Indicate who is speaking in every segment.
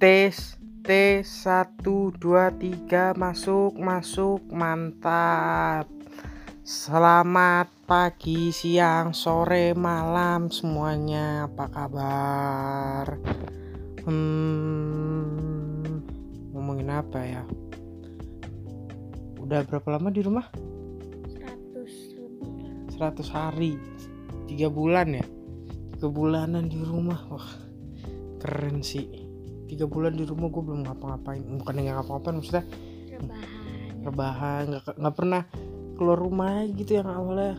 Speaker 1: tes tes satu dua tiga masuk masuk mantap. Selamat pagi siang sore malam semuanya. Apa kabar? Hmm ngomongin apa ya? Udah berapa lama di rumah?
Speaker 2: 100 lebih.
Speaker 1: 100 hari. Tiga bulan ya? Tiga bulanan di rumah. Wah keren sih tiga bulan di rumah gue belum ngapa-ngapain. Bukan nggak ngapa-ngapain maksudnya
Speaker 2: rebahan.
Speaker 1: rebahan nggak nggak pernah keluar rumah gitu yang awalnya.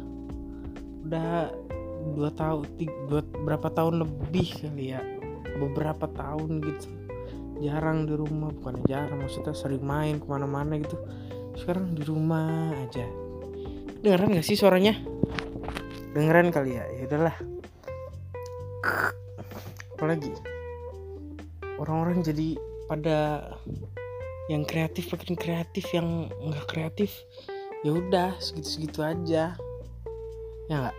Speaker 1: Udah dua tahun tiga, dua, berapa tahun lebih kali ya. Beberapa tahun gitu. Jarang di rumah bukan jarang maksudnya sering main ke mana-mana gitu. Sekarang di rumah aja. Dengeran gak sih suaranya? Dengeran kali ya ya udahlah. Apalagi orang-orang jadi pada yang kreatif makin kreatif yang nggak kreatif ya udah segitu-segitu aja. Ya nggak?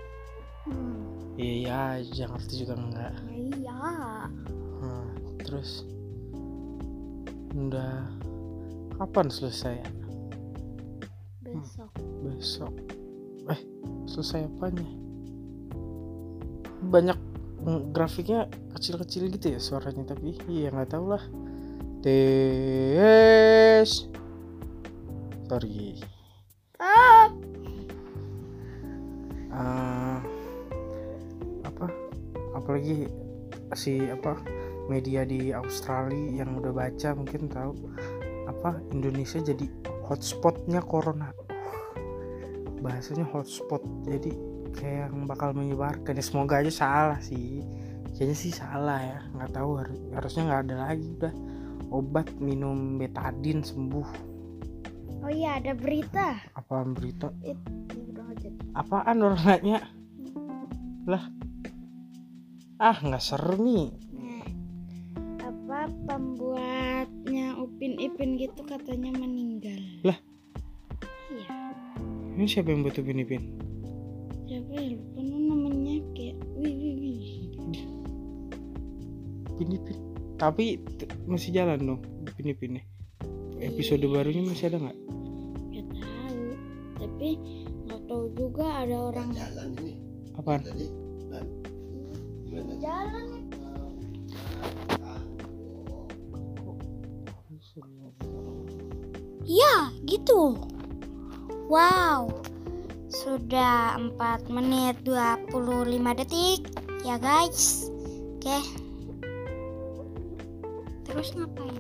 Speaker 2: Hmm.
Speaker 1: iya iya aja ngerti juga enggak
Speaker 2: iya.
Speaker 1: Nah, terus? Udah kapan selesai?
Speaker 2: Besok.
Speaker 1: Besok. Eh selesai apanya? Banyak grafiknya kecil-kecil gitu ya suaranya tapi iya nggak tahu lah. Tes sorry.
Speaker 2: Ah
Speaker 1: Eh, apa? Apalagi si apa media di Australia yang udah baca mungkin tahu. Apa Indonesia jadi hotspotnya corona bahasanya hotspot. Jadi kayak yang bakal menyebarkan. Ya semoga aja salah sih. Kayaknya sih salah ya. Nggak tahu har- harusnya nggak ada lagi. Udah obat minum betadin sembuh.
Speaker 2: Oh iya ada berita.
Speaker 1: Apa berita?
Speaker 2: Itu udah nggak jadi
Speaker 1: apaan orang nanya lah. Ah nggak seru nih.
Speaker 2: Nah apa pembuatnya Upin Ipin gitu katanya meninggal.
Speaker 1: Lah?
Speaker 2: Iya
Speaker 1: ini siapa yang buat Upin Ipin
Speaker 2: siapa ya lupa namanya kayak wih wih wih
Speaker 1: Ipin tapi t- masih jalan dong Upin Ipinnya episode barunya masih ada nggak
Speaker 2: nggak tahu tapi nggak tahu juga ada orang
Speaker 1: apaan
Speaker 2: jalan Ya, gitu. Wow. Sudah 4 menit 25 detik ya, guys. Oke. Terus ngapain?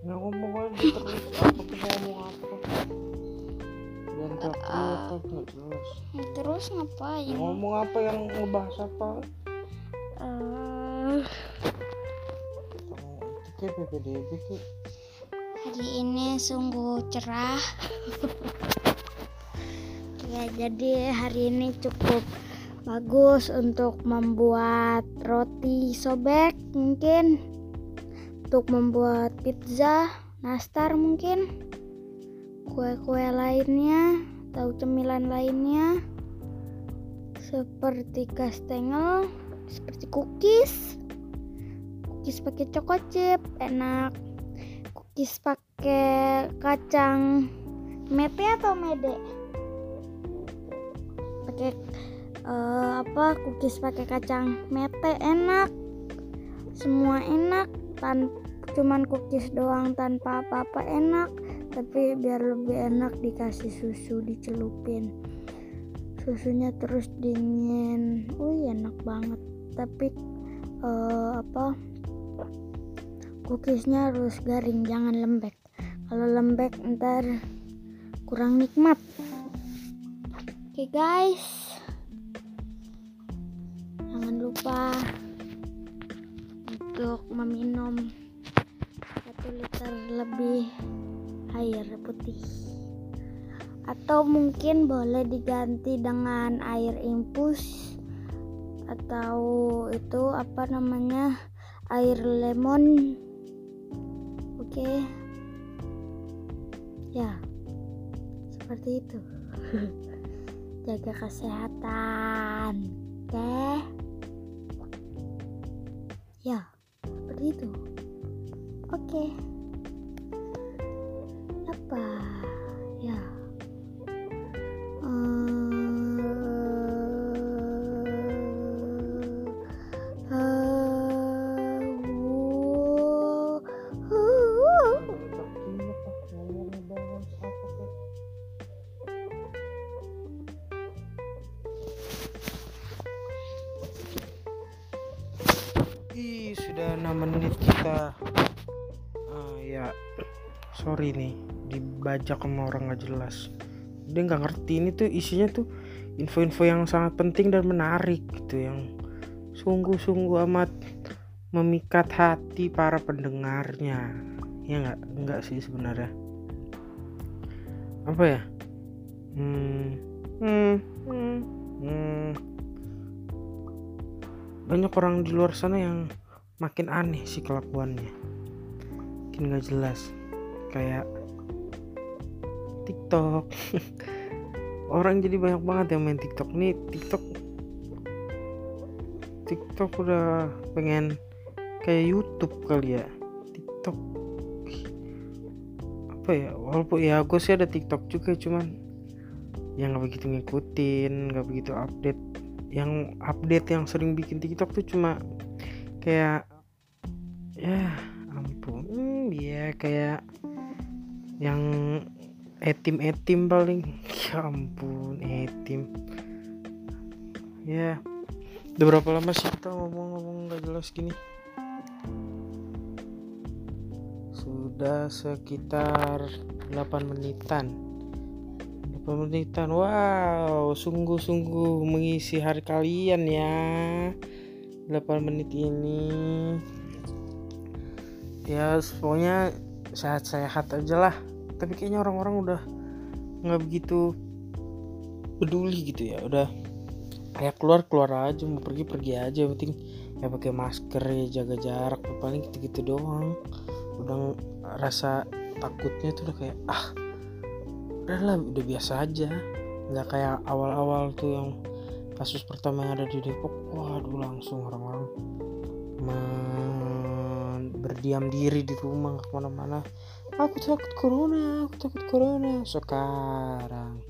Speaker 1: nggak ngomong aja terus apa kita ngomong apa dan tak apa nggak jelas
Speaker 2: Terus ngapain?
Speaker 1: ngomong apa yang ngebahas apa kayak
Speaker 2: hari ini sungguh cerah. ya, jadi hari ini cukup bagus untuk membuat roti sobek mungkin untuk membuat pizza, nastar mungkin kue-kue lainnya atau cemilan lainnya seperti kastengel, seperti cookies. Cookies pakai choco chip enak. Cookies pakai kacang mete atau mede? Pakai eh, apa? Cookies pakai kacang mete enak. Semua enak tan cuman cookies doang tanpa apa-apa enak. Tapi biar lebih enak dikasih susu dicelupin. Susunya terus dingin. Wih enak banget. Tapi eh, apa cookiesnya harus garing jangan lembek. Kalau lembek ntar kurang nikmat oke guys. Jangan lupa untuk meminum satu liter lebih air putih. Atau mungkin boleh diganti dengan air infus atau itu apa namanya air lemon. Oke. Ya seperti itu jaga kesehatan oke ya seperti itu. Oke oke. Apa
Speaker 1: Sorry nih, dibajak sama orang gak jelas. Dia nggak ngerti ini tuh isinya tuh info-info yang sangat penting dan menarik gitu yang sungguh-sungguh amat memikat hati para pendengarnya. Ya nggak nggak sih sebenarnya. Apa ya? Hmm, hmm, hmm, hmm banyak orang di luar sana yang makin aneh sih kelakuannya makin gak jelas kayak TikTok. Orang jadi banyak banget yang main TikTok. Nih TikTok TikTok udah pengen kayak YouTube kali ya. TikTok. Apa ya? Walaupun ya gue sih ada TikTok juga cuman yang nggak begitu ngikutin nggak begitu update. Yang update yang sering bikin TikTok tuh cuma kayak ya ampun hmm, ya kayak yang etim etim paling. Ya ampun etim ya. Udah berapa lama sih kita ngomong-ngomong gak jelas gini? Sudah sekitar 8 menitan. 8 menitan. Wow sungguh-sungguh mengisi hari kalian ya. 8 menit ini. Ya pokoknya sehat-sehat aja lah. Tapi kayaknya orang-orang udah nggak begitu peduli gitu ya. Udah kayak keluar keluar aja mau pergi pergi aja penting ya pakai masker ya jaga jarak paling gitu gitu doang. Udah rasa takutnya tuh udah kayak ah udah lah udah biasa aja. Nggak kayak awal-awal tuh yang kasus pertama yang ada di Depok. Waduh langsung orang-orang berdiam diri di rumah nggak ke mana-mana. Aku takut corona aku takut corona. Sekarang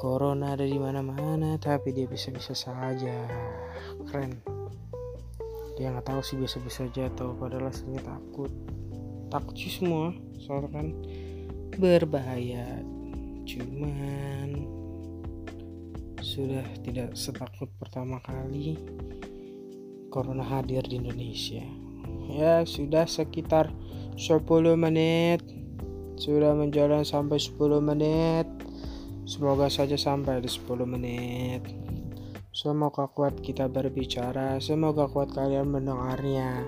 Speaker 1: corona ada di mana-mana tapi dia bisa-bisa saja. Keren. Dia nggak tahu sih biasa-biasa aja atau padahal aslinya takut. Takut sih semua soalnya kan berbahaya. Cuman sudah tidak setakut pertama kali corona hadir di Indonesia ya sudah sekitar 10 menit. Sudah menjalan sampai 10 menit. Semoga saja sampai di 10 menit. Semoga kuat kita berbicara. Semoga kuat kalian mendengarnya.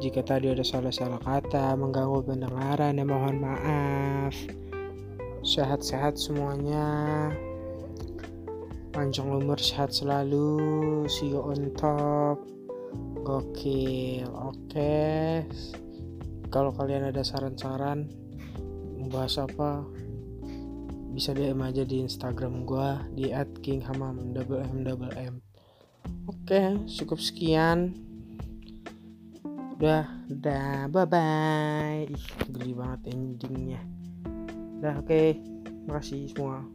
Speaker 1: Jika tadi ada salah-salah kata mengganggu pendengaran ya mohon maaf. Sehat-sehat semuanya. Panjang umur sehat selalu. See you on top gokil oke. Kalau kalian ada saran-saran mau bahas apa bisa DM aja di Instagram gua di @kinghamam oke cukup sekian. Udah udah bye bye ih geli banget endingnya. Udah oke. Makasih semua